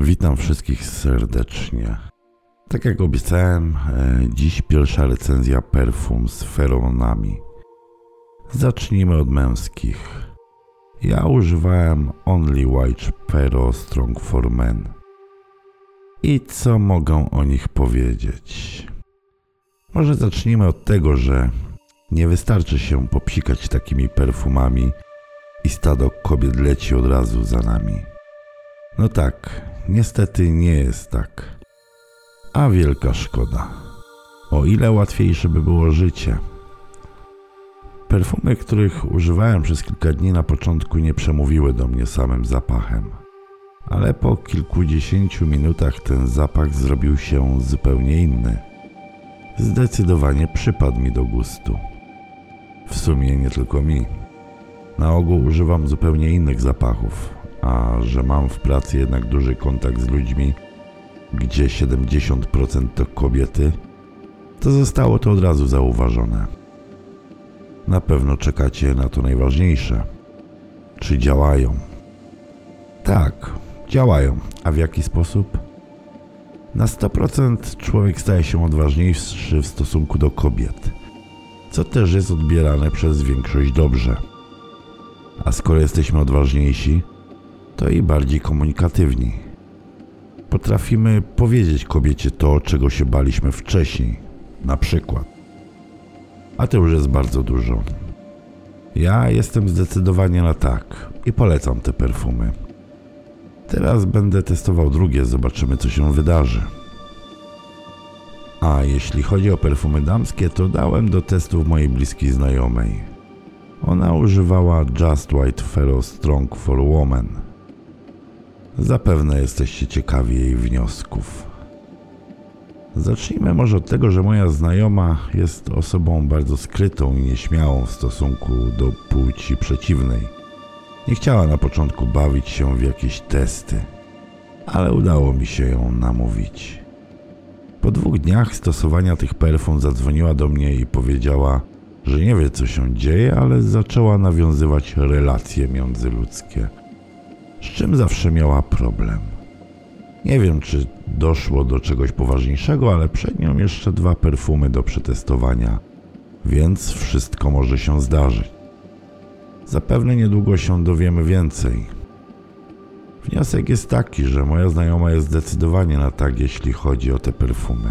Witam wszystkich serdecznie. Tak jak obiecałem, e, dziś pierwsza recenzja perfum z feromonami. Zacznijmy od męskich. Ja używałem Only White Pero Strong for Men. I co mogę o nich powiedzieć? Może zacznijmy od tego, że nie wystarczy się popsikać takimi perfumami i stado kobiet leci od razu za nami. No tak, niestety nie jest tak. A wielka szkoda. O ile łatwiejsze by było życie. Perfumy, których używałem przez kilka dni na początku, nie przemówiły do mnie samym zapachem. Ale po kilkudziesięciu minutach ten zapach zrobił się zupełnie inny. Zdecydowanie przypadł mi do gustu. W sumie nie tylko mi. Na ogół używam zupełnie innych zapachów, a że mam w pracy jednak duży kontakt z ludźmi, gdzie 70% to kobiety, to zostało to od razu zauważone. Na pewno czekacie na to najważniejsze. Czy działają? Tak, działają. A w jaki sposób? Na 100% człowiek staje się odważniejszy w stosunku do kobiet, co też jest odbierane przez większość dobrze. A skoro jesteśmy odważniejsi, to i bardziej komunikatywni. Potrafimy powiedzieć kobiecie to, czego się baliśmy wcześniej, na przykład. A to już jest bardzo dużo. Ja jestem zdecydowanie na tak i polecam te perfumy. Teraz będę testował drugie, zobaczymy co się wydarzy. A jeśli chodzi o perfumy damskie, to dałem do testów mojej bliskiej znajomej. Ona używała Just White Fellow Strong for Woman. Zapewne jesteście ciekawi jej wniosków. Zacznijmy może od tego, że moja znajoma jest osobą bardzo skrytą i nieśmiałą w stosunku do płci przeciwnej. Nie chciała na początku bawić się w jakieś testy, ale udało mi się ją namówić. Po dwóch dniach stosowania tych perfum zadzwoniła do mnie i powiedziała, że nie wie co się dzieje, ale zaczęła nawiązywać relacje międzyludzkie, z czym zawsze miała problem. Nie wiem, czy doszło do czegoś poważniejszego, ale przed nią jeszcze dwa perfumy do przetestowania, więc wszystko może się zdarzyć. Zapewne niedługo się dowiemy więcej. Wniosek jest taki, że moja znajoma jest zdecydowanie na tak, jeśli chodzi o te perfumy.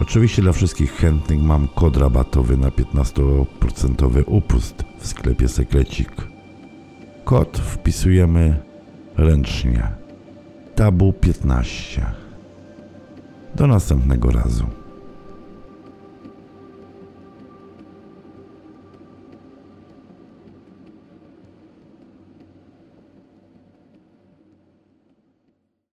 Oczywiście dla wszystkich chętnych mam kod rabatowy na 15% upust w sklepie Sekrecik. Kod wpisujemy ręcznie. Tabu 15. Do następnego razu.